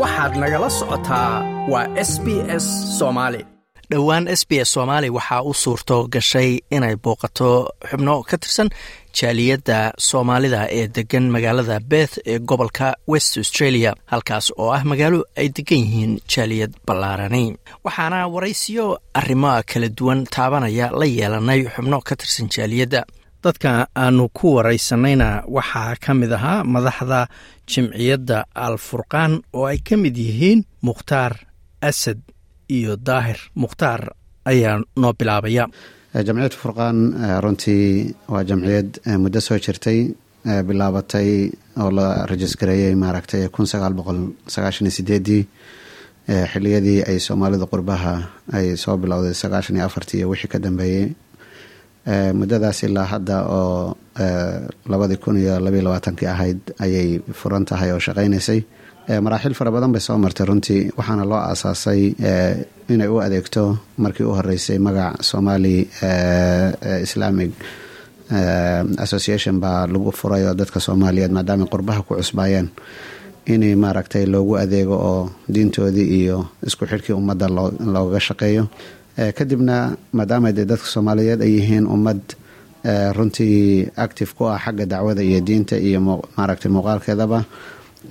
waxaad nagala socotaa waa s b s soomaali dhowaan s b s soomaali waxaa u suurto gashay inay booqato xubno ka tirsan jaaliyadda soomaalida ee degan magaalada beth ee gobolka west australia halkaas oo ah magaalo ay degan yihiin jaaliyad ballaarani. Waxaana waraysiyo arrimo kala duwan taabanaya la yeelanay xubno ka tirsan jaaliyadda dadka aanu ku waraysanayna waxaa ka mid ahaa madaxda jimciyadda al furqaan oo ay ka mid yihiin mukhtaar asad iyo daahir. Mukhtaar ayaa noo bilaabaya. Jamciyadda furqaan runtii waa jamciyad muddo soo jirtay bilaabatay oo la rajisgareeyey maaragtay kun sagaal boqol sagaashan iyo sideedii xiliyadii ay soomaalida qurbaha ay soo bilowday sagaashan iyo afartii iyo wixii ka dambeeyey muddadaas ilaa hadda oo labadii kun iyo labayo labaatankii ahayd ayay furan tahay oo shaqaynaysay. Maraaxiil fara badan bay soo martay runtii waxaana loo aasaasay inay u adeegto markii u horeysay magac somali islamic association baa lagu furay oo dadka soomaaliyeed maadaama qurbaha ku cusbaayeen. In maaragtay loogu adeego oo diintoodii iyo isku xidhkii ummadda looga shaqeeyo kadibna maadaama dee dadka soomaaliyeed ay yihiin ummad runtii active ku ah xagga dacwada iyo diinta iyo maaragtay muuqaalkeedaba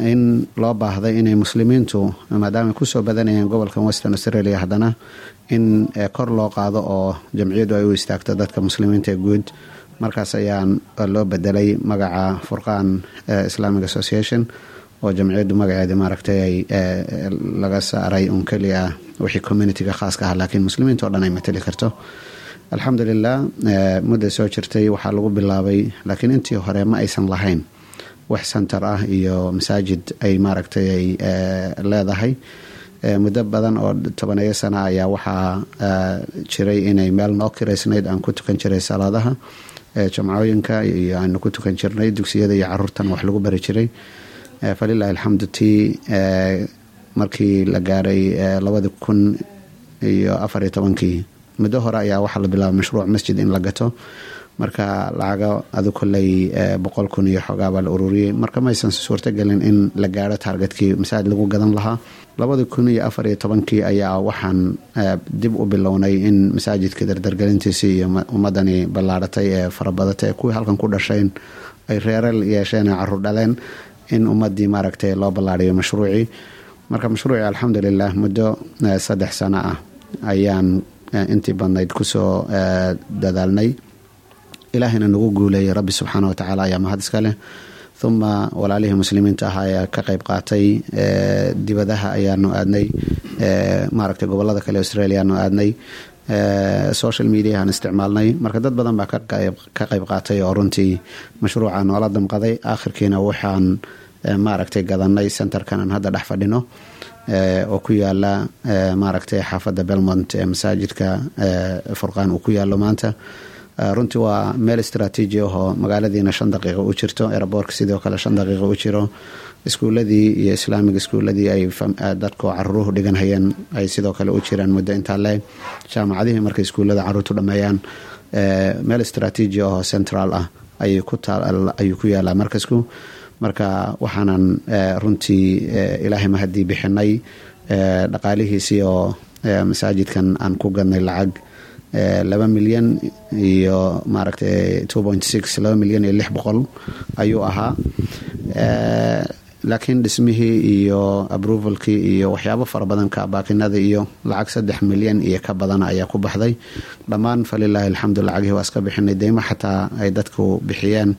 in loo baahday inay muslimiintu maadaama ku soo badanayeen gobolkan western australia haddana in kor loo qaado oo jamciyaddu ay u istaagto dadka muslimiinta guud. Markaas ayaa loo bedelay magaca furqaan islamic association oo jamciyaddu magaceeda maaragtay ay laga saaray un keliya wixii communitiga khaaska ah laakiin muslimiinta o dhan ay matali karto. Alxamdulilah mudday soo jirtay waxaa lagu bilaabay laakiin intii hore ma aysan lahayn wax center ah iyo masaajid ay maaragtay ay leedahay. Muddo badan oo tobaneeyo sana ayaa waxaa jiray inay meel noo kiraysnayd aan ku tukan jiray salaadaha jamcooyinka iyo aanu ku tukan jirnay dugsiyada iyo caruurtan wax lagu bari jiray falilahi alxamdu tii markii la gaaray labadi kun iyo afar iyo tobankii muddo hore ayaa waxaa la bilaabay mashruuc masjid in la gato. Marka lacaga adu koley boqol kun iyo xoogaabaa la ururiyey. Marka maysan suurtagelin in la gaaro taargetkii masaajid lagu gadan lahaa. Labadii kun iyo afar iyo tobankii ayaa waxaan dib u bilownay in masaajidka dardargelintiisii iyo ummadani ballaaratay ee farabadatay. Ee kuwii halkan ku dhashayn ay reeral yeesheen ee carruur dhaleen in ummadii maaragtay loo ballaariyo mashruucii marka mashruucii alxamdulilah muddo saddex sano ah ayaan intii badnayd ku soo dadaalnay. Ilaahayna nagu guuleeyay rabbi subxaana wa ayaa mahad iska leh. Uma walaalihii muslimiinta ah ayaa ka qayb qaatay dibadaha ayaanu aadnay maaragtay gobollada kale australia aanu aadnay social media aan isticmaalnay. Marka dad badan baa ka qayb qaatay oo runtii mashruuca noola damqaday. Aakhirkiina waxaan maaragtay gadanay centerkan aan hadda dhex fadhino oo ku yaalla maaragtay xaafadda belmont ee masaajidka furqaan uu ku yaalo maanta. Runtii waa meel istraatiiji ahoo magaaladiina shan daqiiqo u jirto eraboorka sidoo kale shan daqiiqo u jiro. Iskuuladii iyo islaamiga iskuuladii ay dadku caruuruhu dhigan hayeen ay sidoo kale u jiraan muddo intaa leeg jaamacadihii markay iskuullada caruurtu dhameeyaan meel istraatiiji ahoo central ah ayuu ku yaalaa markasku marka waxaanan runtii ilaahay mahadii bixinay dhaqaalihiisii oo masaajidkan aan ku gadnay lacag laba milyan iyo maaragtay two point six laba milyan iyo lix boqol ayuu ahaa laakiin dhismihii iyo approvalkii iyo waxyaabo fara badan kabaakinada iyo lacag saddex milyan iyo ka badan ayaa ku baxday. Dhammaan falilaahi alxamdu lacagihii waa iska bixinay. Deymo xataa ay dadku bixiyeen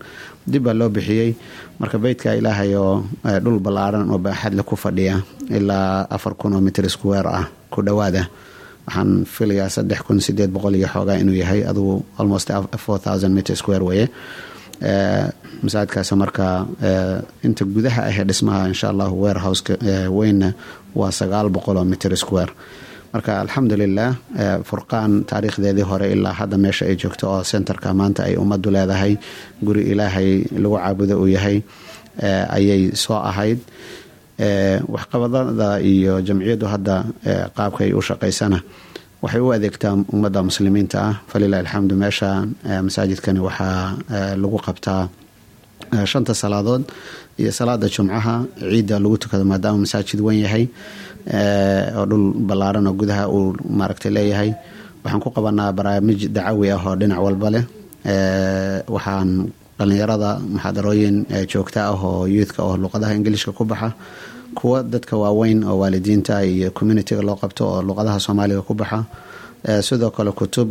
dib baa loo bixiyey. Marka beytka ilaahay oo dhul ballaaran oo baaxadle ku fadhiya ilaa afar kun oo mitr square ah ku dhowaada. Waxaan filayaa saddex kun sideed boqol iyo xoogaa inuu yahay. Adugu almost four thousand mitr square weye masaajidkaas marka inta gudaha ahee dhismaha insha allahu warehouseka weynna waa sagaal boqol oo mitr square. Marka alxamdulilah furqaan taariikhdeedii hore ilaa hadda meesha ay joogto oo centerka maanta ay ummaddu leedahay guri ilaahay lagu caabudo uu yahay ayay soo ahayd. Waxqabadada iyo jamciyaddu hadda qaabkay u shaqaysana waxay u adeegtaa ummadda muslimiinta. Ah falilah alxamdu meesha masaajidkani waxaa lagu qabtaa shanta salaadood iyo salaada jumcaha. Ciidda lagu tukado maadaama masaajid wen yahay oo dhul ballaaran oo gudaha uu maaragtay leeyahay. Waxaan ku qabanaa barnaamij dacawi ah oo dhinac walba leh. Waxaan dhalinyarada muxaadarooyin joogta ah oo youthka oo luqadaha ingiliishka ku baxa kuwa dadka waaweyn oo waalidiinta iyo communitiga loo qabto oo luqadaha soomaaliga ku baxa sidoo kale kutub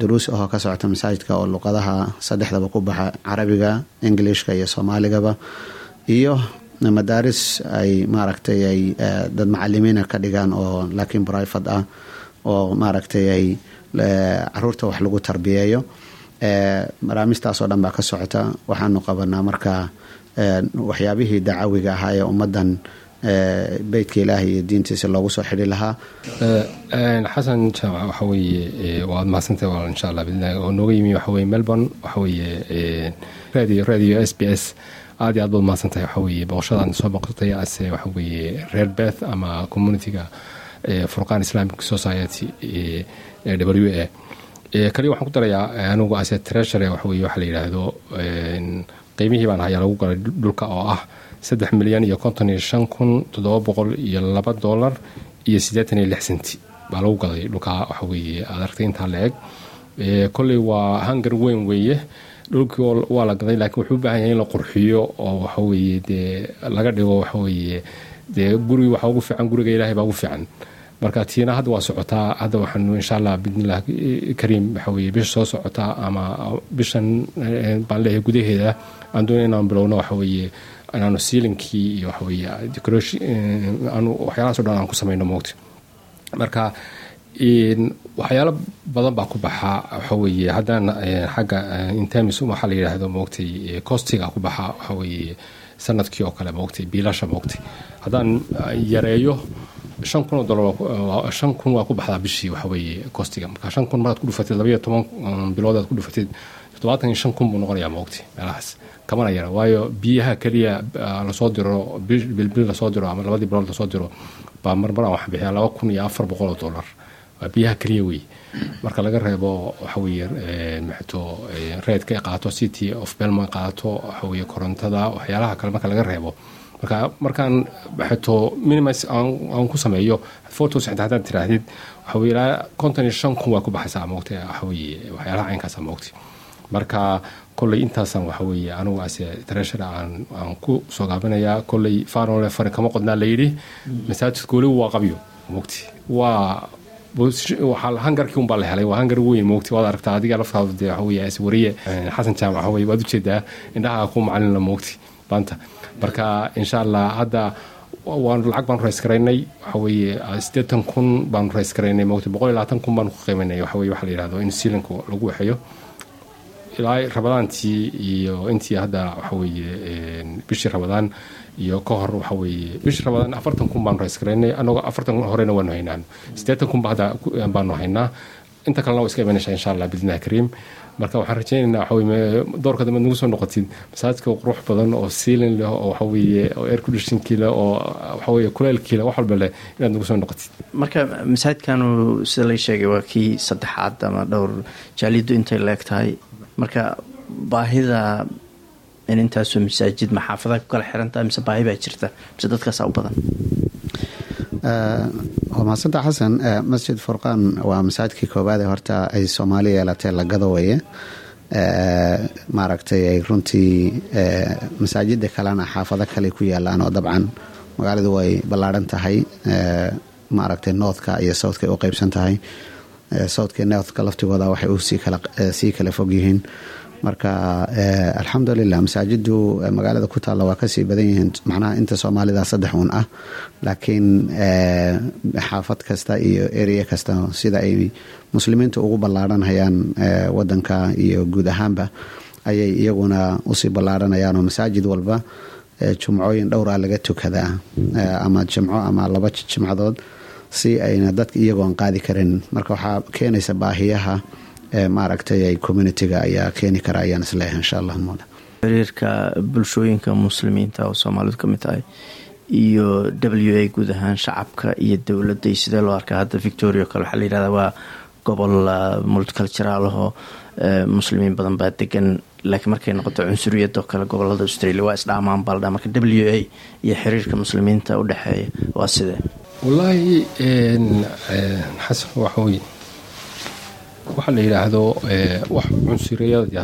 duruus ahoo ka socota masaajidka oo luqadaha saddexdaba ku baxa carabiga ingiliishka iyo soomaaligaba iyo madaaris ay maaragtay ay dad macalimiina ka dhigaan oo laakiin brifad ah oo maaragtay ay carruurta wax lagu tarbiyeeyo barnaamijtaasoo dhan baa ka socota. Waxaanu qabanaa marka waxyaabihii dacawiga ahaa ee ummadan beytka ilaahay iyo diintiisa loogu soo xidhi lahaa. Xasan jaamac waad mahadsantahay insha allah bidnillahi oo nooga yimi waxa melbourne waxa radio radio s b s aad iyo aad baad mahadsantahay waxa weeye soo boqotay ase waxa reer beth ama communityga furqaan islamic society w a. Kaliya waxaan ku darayaa anigu ase treasury waxa waxa la yidhaahdo qiimihii baan hayaa lagu galay dhulka oo ah saddex milyan iyo konton iyo shan kun toddoba boqol iyo laba dollar iyo siddeetan iyo lix senti baa lagu gaday dhulka waxa weeye. Aad argtay intaa la eg kolley waa hangar weyn weeye. Dhulkii waa la gaday laakiin wuxuu u yahay in la qurxiyo oo waxa weeye dee laga dhigo waxa weeye dee guri waxa ugu fiican guriga ilaahay baa ugu fiican marka tiina hadda waa socotaa hadda waxaanu insha allah bidnilah kariim waxa bisha soo socotaa ama bishan baan leeyahay gudaheeda. Aan doonay inaan bilowno waxa weeye inaanu sealinkii iyo waxa weye decoration aanu waxyaalahaas o dhan aan ku samayno moogta marka waxyaalo badan baa ku baxa waxa weeye haddana xagga intemis waxaa la yidhaahdo moogtay costiga ku baxa waxa weeye sannadkii oo kale moogtay biilasha moogtay haddaan yareeyo shan kun oo dolar shan kun waa ku baxdaa bishii waxa weeye marka shan kun maraad ku dhufatid labaiyo toban bilood aad ku dhufatid toddobaatan iyo shan kun buu noqonayaa moogtay meelahaas kamana yara waayo biyaha keliya la soo diro bilbil la soo diro ama labadii bilood la soo diro baa marmar aan waxaan bixiyaa laba kun iyo afar boqol oo dollar waa biyaha keliya wey marka laga reebo waxaweye maxto reedka qaato city of belmon qaato waxaweye korontada waxyaalaha kale marka laga reebo marka markaan maxto minimis aan ku sameeyo photos xitaa haddaad tiraahdid waxaweye ilaa konton iyo shan kun waa ku baxaysaa moogta waxaweye waxyaalaha caynkaasa moogta marka kolley intaasaan waxaweye anigu ase treasure aan ku soo gaabinayaa kolley faanole fari kama qodnaa layidhi masaajidka weliba waa qabyo moogti waa hangarkii unbaa la helay waa hangar weyn moogti waad aragtaa adiga laftaada dee waxa weye wariye xasan jaamac waxa weye waad u jeedaa indhaha ku macalinla moogti maanta marka insha allah hadda waanu lacag baanu rays garaynay waxa weeye siddeetan kun baanu rays garaynay moogti boqol iyo kun baanu ku qiimanay waxa weye waxa la yidhahdo in sealanku lagu waxeeyo. Ilaa rabadaantii iyo intii hadda waxa weeye bishii rabadaan iyo ka hor waxa weeye bishii rabadaan afartan kun baanu rays garaynay anagoo afartan kun horena waanu haynaan siddeetan kun hadda baanu haynaa inta kalena waa iska imanaysaa insha allah bidnillahi kariim marka waxaan rajaynaynaa waxa weye doorka dambe nagu soo noqotid. Masaajidka qurux badan oo sealin leh oo waxa weeye oo air conditionkii leh oo waxa weeye kuleelkii leh wax walba leh inaad nagu soo noqotid. Marka masaajidkanu sida lay sheegay waa kii saddexaad ama dhowr jaaliyaddu intay leeg tahay. Marka baahida in intaasoo masaajid maxaafadaha ku kala xirantaha mise baahi baa jirta mise dadkaasaa u badan waa mahadsanta xasan masjid furqaan. Waa masaajidkii koowaad ee horta ay soomaali yeelatee lagada weye maaragtay ay runtii masaajida kalena xaafado kale ku yaalaan oo dabcan. Magaaladu way ballaadhan tahay maaragtay northka iyo southka ay u qeybsan tahay. Southka northka laftigooda waxay u sii kala fog yihiin marka alxamdulilah masaajidu magaalada ku taalla waa ka sii badan yihiin. Macnaha inta soomaalida saddex uun ah laakiin xaafad kasta iyo area kasta sida ay muslimiinta ugu ballaaranhayaan wadanka iyo guud ahaanba ayay iyaguna u sii ballaaranayaan oo masaajid walba jumcooyin dhowraa laga tukadaa ama jimco ama laba jimcadood si ayna dadka iyagoon qaadi karin. Marka waxaa keenaysa baahiyaha maaragtay ay communitiga ayaa keeni kara ayaan is leeyahay insha allah mooda xiriirka bulshooyinka muslimiinta oo soomaalidu ka mid tahay iyo w a guud ahaan shacabka iyo dowladda iyo sidee loo arkaa hadda victoria o kale waxaa la yihahdaa waa gobol multiculturaalahoo muslimiin badan baa degan laakiin markay noqoto cunsuriyadoo kale gobollada australia waa isdhaamaan baaldha marka w a iyo xiriirka muslimiinta u dhexeeya waa sidee? Wallaahi xasan waxaweye waxaa la yidhaahdo wax cunsuriyada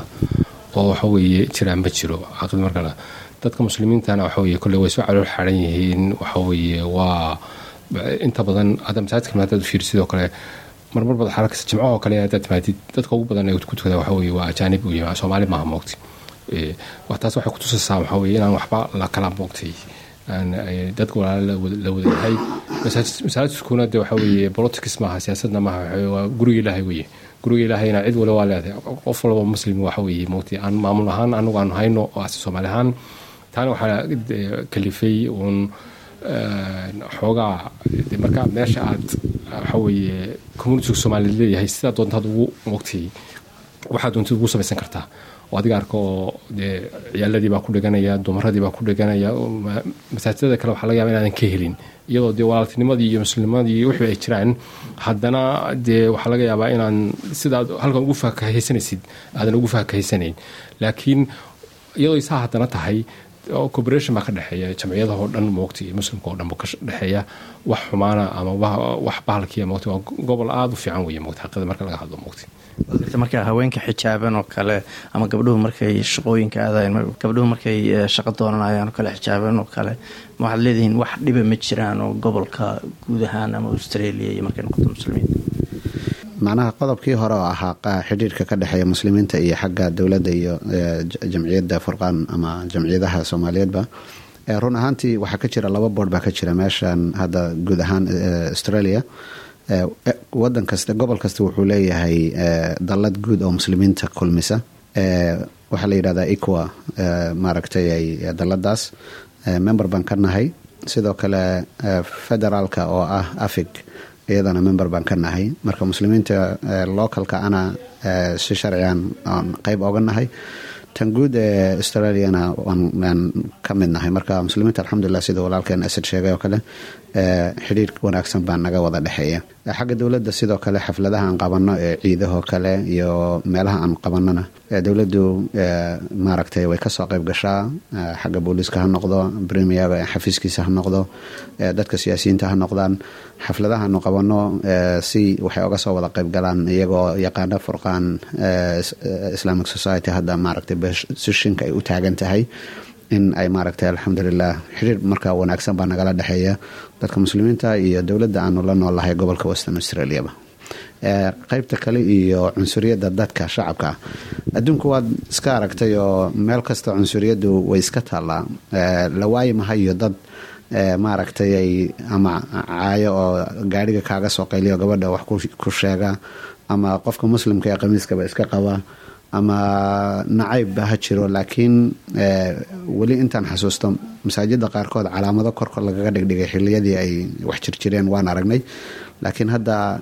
oo waxaweeye jiraan ma jiro. Caqli markale dadka muslimiintana waxaweye kolle way soo calool xaran yihiin. Waxaweeye waa inta badan hadda masaajidka hadaad fiir sidoo kale marmar baad xarakasa jimcahoo kale hadaad timaadid dadka ugu badan ee ku tukada waxaweye waa ajaanib u yima soomaali maaha moogti taas waxay kutusaysaa waxaweye inaan waxba la kala moogtay dadka walaala la wada yahay. Masaajidkuna de waxaweye politics maaha siyaasadna maaha guriga ilaahay weye guriga ilaahayna cid wale waa leedahay. Qof walba muslim waxaweye moogtay aan maamul ahaan anagu aan hayno soomaali ahaan taana waxaa kalifay uun xoogaa markaa meesha aad waxaweye communitiga soomaaliyeed leeyahay sidaa doontaad ugu moogtay waxaad doontid ugu samaysan kartaa oo adiga oo dee ciyaaladii baa ku dhiganaya dumaradii baa ku dhiganaya masaajidada kale waxaa laga yaba inaadan ka helin iyadoo dee walaaltinimadii iyo muslimadii wixii ay jiraan haddana dee waxaa laga yaabaa inaan sidaad halkan ugu faakahaysanaysid aadan ugu faakahaysanayn laakiin iyadoo isaa haddana tahay cooperation baa ka dhexeeya jamciyadahoo dhan moogta iyo muslimka oo dhan ka dhexeeya wax xumaana ama wax bahalkiya moogta waa gobol aada u fiican weeye moogta xaqida marka laga hadlo moogta marka haweenka xijaaban oo kale ama gabdhuhu markay shaqooyinka aadayan gabdhuhu markay shaqo doonanayaan oo kale xijaaban oo kale waxaad leedihiin wax dhiba ma jiraan oo gobolka guud ahaan ama australia iyo markay noqoto muslimiinta macnaha qodobkii hore oo ahaa xidhiirka ka dhexeeya muslimiinta iyo xagga dowladda iyo jamciyadda furqaan ama jamciyadaha soomaaliyeedba run ahaantii waxaa ka jira laba boord baa ka jira meeshan hadda guud ahaan australia. Wadan kasta gobol kasta wuxuu leeyahay dallad guud oo muslimiinta kulmisa. Waxaa la yidhahdaa equa maaragtay dalladaas member baan ka nahay. Sidoo kale federaalka oo ah afig iyadana member baan ka nahay. Marka muslimiinta localka ana si sharcigan aan qeyb oga nahay tan guud ee australiana waan ka mid nahay. Marka muslimiinta alxamdulilah sida walaalkeen asad sheegay oo kale xidhiir wanaagsan baa naga wada dhexeeya. Xagga dowladda sidoo kale xafladaha aan qabanno ee ciidahoo kale iyo meelaha aan qabanona dowladdu maaragtay way ka soo qeyb gashaa. Xagga booliiska ha noqdo bremiaga xafiiskiisa ha noqdo dadka siyaasiyiinta ha noqdaan. Xafladahaanu qabanno si waxay oga soo wada qeyb galaan iyagoo yaqaano furqaan islamic society hadda maaragtay besishinka ay u taagan tahay in ay maaragtay alxamdulilah xiriir markaa wanaagsan baa nagala dhexeeya dadka muslimiinta iyo dowladda aanu la noolahay gobolka western australiaba qeybta kale iyo cunsuriyadda dadka shacabka adduunku waad iska aragtay oo meel kasta cunsuriyaddu way iska taallaa. La waayi mahayo dad maaragtay ay ama caayo oo gaadhiga kaaga soo qayliyo gabadha wax ku sheega ama qofka muslimka ee qamiiskaba iska qaba ama nacayb ha jiro laakiin weli intaan xasuusto masaajida qaarkood calaamado korkor lagaga dhigdhigay xiliyadii ay wax jirjireen waan aragnay. Laakiin hadda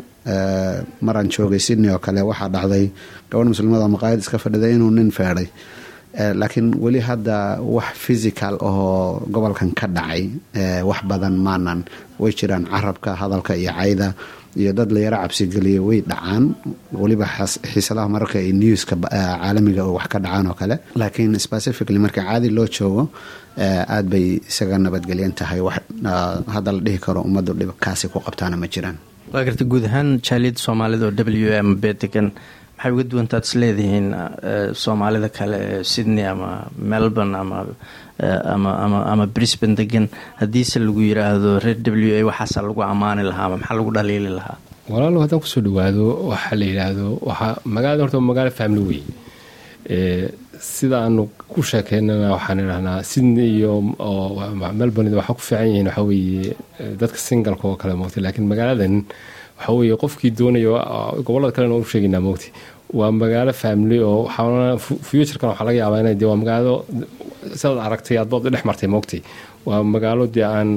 maraan joogay sydney oo kale waxaa dhacday gabadh muslimada maqaayad iska fadhiday inuu nin feedhay laakiin weli hadda wax physical ahoo gobolkan ka dhacay wax badan maanan. Way jiraan carabka hadalka iyo cayda iyo dad la yaro cabsigeliya way dhacaan. Weliba xiisadaha mararka ay newska caalamiga wax ka dhacaan oo kale. Laakiin specifically marka caadi loo joogo aad bay isaga nabadgelyan tahay wax hadda la dhihi karo ummaddu dhibkaasi ku qabtaana ma jiraan. Waa garta guud ahaan jaaliyadda soomaalida oo w a ama bedegan maxay uga duwantaad is leedihiin soomaalida kale ee sydney ama melbourne ama ama ama brisbane degan haddiise lagu yiraahdo reer w a lagu ammaani lahaa ama maxaa lagu dhaliili lahaa? Walaalo haddaan ku soo dhawaado waxaa la yidhaahdo waxaa magaalada horta magaalo family wey sidaanu ku sheekeynana waxaan idhahnaa sydney iyo melbourne waxaa ku fiican yihiin waxaa weeye dadka singalka oo kale moogtay laakiin magaaladan waxaa weeye qofkii doonaya gobollada kalena u sheegaynaa moogtay waa magaalo family oo futurekan waxaa laga yaabaa ina de waa magaalo sidaad aragtay aad baad dhex martay moogtay waa magaalo dee aan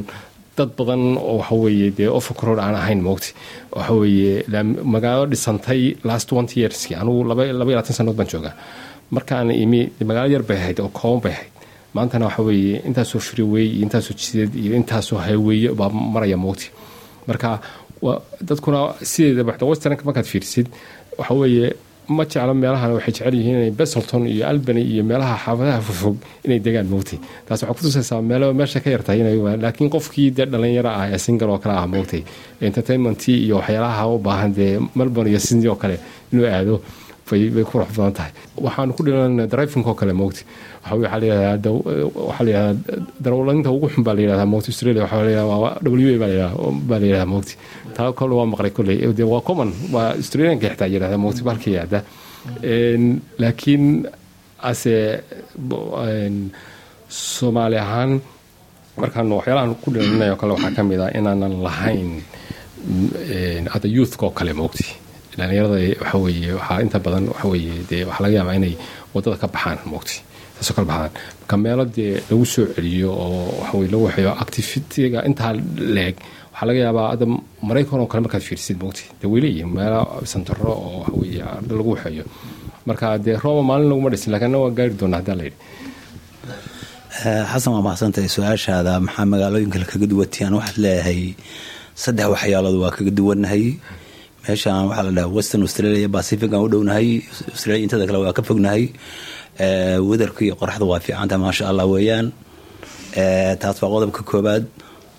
dad badan oo waxaweeye dee ofacroad aan ahayn moogtay waxaweeye magaalo dhisantay last twenty yearski anugu laba iyo labaatan sanood baan joogaa markaan imi magaalo yar bay ahayd oo kooban bay ahayd maantana waxa weeye intaasoo freeway iyo intaasoo jideed iyo intaasoo highweye baa maraya moogtay marka dadkuna sideedaba westernka markaad fiirsid waxa weeye ma jeclo meelahan waxay jecel yihiin inay beselton iyo albany iyo meelaha xaafadaha fogfog inay degaan moogtay taas waxaa kutusaysaa meelo meesha ka yartahay laakiin qofkii dee dhalinyaro ah ee single oo kale ah moogtay entertainmentii iyo waxyaalaha u baahan dee melbourne iyo sydney oo kale inuu aado bay ku badan tahay. Waxaanu ku dhilan driving oo kale waxaa layihahdaa darawlaninta ugu xun baa la yihahdaa moogta australia. W a baa layihahdaa baa la yihahdaa moogta taa kole waa maqlay kolley. De waa common waa australianka xitaa yihahdaa moogta balka yihahda laakiin ase soomaali ahaan markaan waxyaalahan ku dhilanay kale waxaa ka mid ah inaanan lahayn hadda youthka oo kale moogti dhalinyarada waxa waxaa inta badan waxa dee waxaa laga yaabaa inay waddada ka baxaan moogti taasoo kala baxaan. Marka meelo dee lagu soo celiyo oo waxa weye lagu waxeeyo activitiga intaa leeg waxaa laga yaabaa hadda maraykan oo kale markaad fiirsid moogti dee way leeyihiin santaro oo waxa weeye arda lagu waxeeyo. Marka dee rooba maalin laguma dhisin laakiin waa gaari doonaa haddaa layidhi xasan waa mahadsantahay su'aashaada. Maxaa magaalooyinka kaga duwatiyaan waxaad leeyahay saddex waxyaalood waa kaga duwannahay meeshaan waxaa la dhaha western australia pacifican u dhownahay. Australia intada kale waa ka fognahay. Wedarka iyo qoraxda waa fiicantahay maasha allah weeyaan. Taas waa qodobka koobaad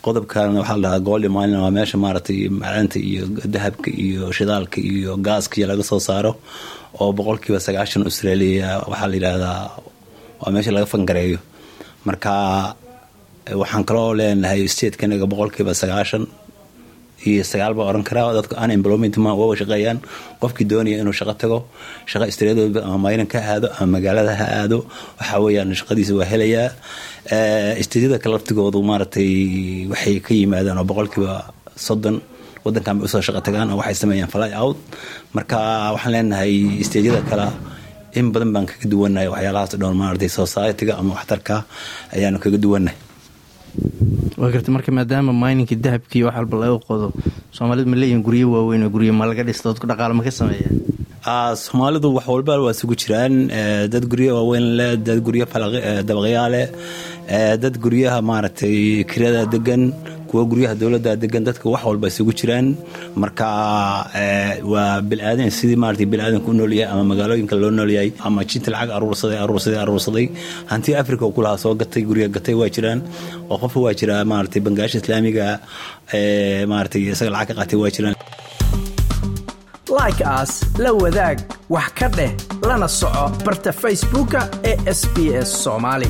qodobkana waxaa la dhahaa goldi mine waa meesha maaragtay macdanta iyo dahabka iyo shidaalka iyo gaaska iyo laga soo saaro oo boqolkiiba sagaashan australia waxaa la yidhaahdaa waa meesha laga fangareeyo. Marka waxaan kaloo leenahay statekanaga boqolkiiba sagaashan iyo sagaal baa oran karaa. Dadka unemployment ma waa shaqeeyaan. Qofkii doonaya inuu shaqo tago shaqa istreedooda ama maynan ka aado ama magaalada ha aado waxaa weeyaan shaqadiisa waa helayaa. Isteedyada kale laftigoodu maaragtay waxay ka yimaadaan oo boqolkiiba soddon wadankan bay u soo shaqo tagaan oo waxay sameeyaan fly out. Marka waxaan leenahay isteedyada kale in badan baan kaga duwannahay waxyaalahaas dhoon maaragtay societyga ama waxtarka ayaanu kaga duwannahay waa marka maadaama mininka dahabkii wax walba laga qodo soomaalidu ma leeyihiin guryo waaweyn oo guryo ma laga dhisto dadku dhaqaale ma ka sameeyaa soomaalidu wax walba waa isugu jiraan. Dad guryo waaweyn leh dad guryo dabaqyaa leh. Dad guryaha maaragtay kirada degan kuwa guryaha dowladda degan dadka wax walba isugu jiraan. Marka waa bilaadan sidii maarata bilaadanku u noolyahay ama magaalooyinka loo noolyahay ama jinta lacag aruursaday aruursaday aruursaday. Hantii africa oo kulahaa soo gatay gurya gatay waa jiraan. Oo qofka waa jiraa maarata bangaasha islaamiga maarata isaga lacag ka qaatay waa jiraan. Like aas la wadaag wax ka dheh lana soco barta facebooka ee sb s soomaali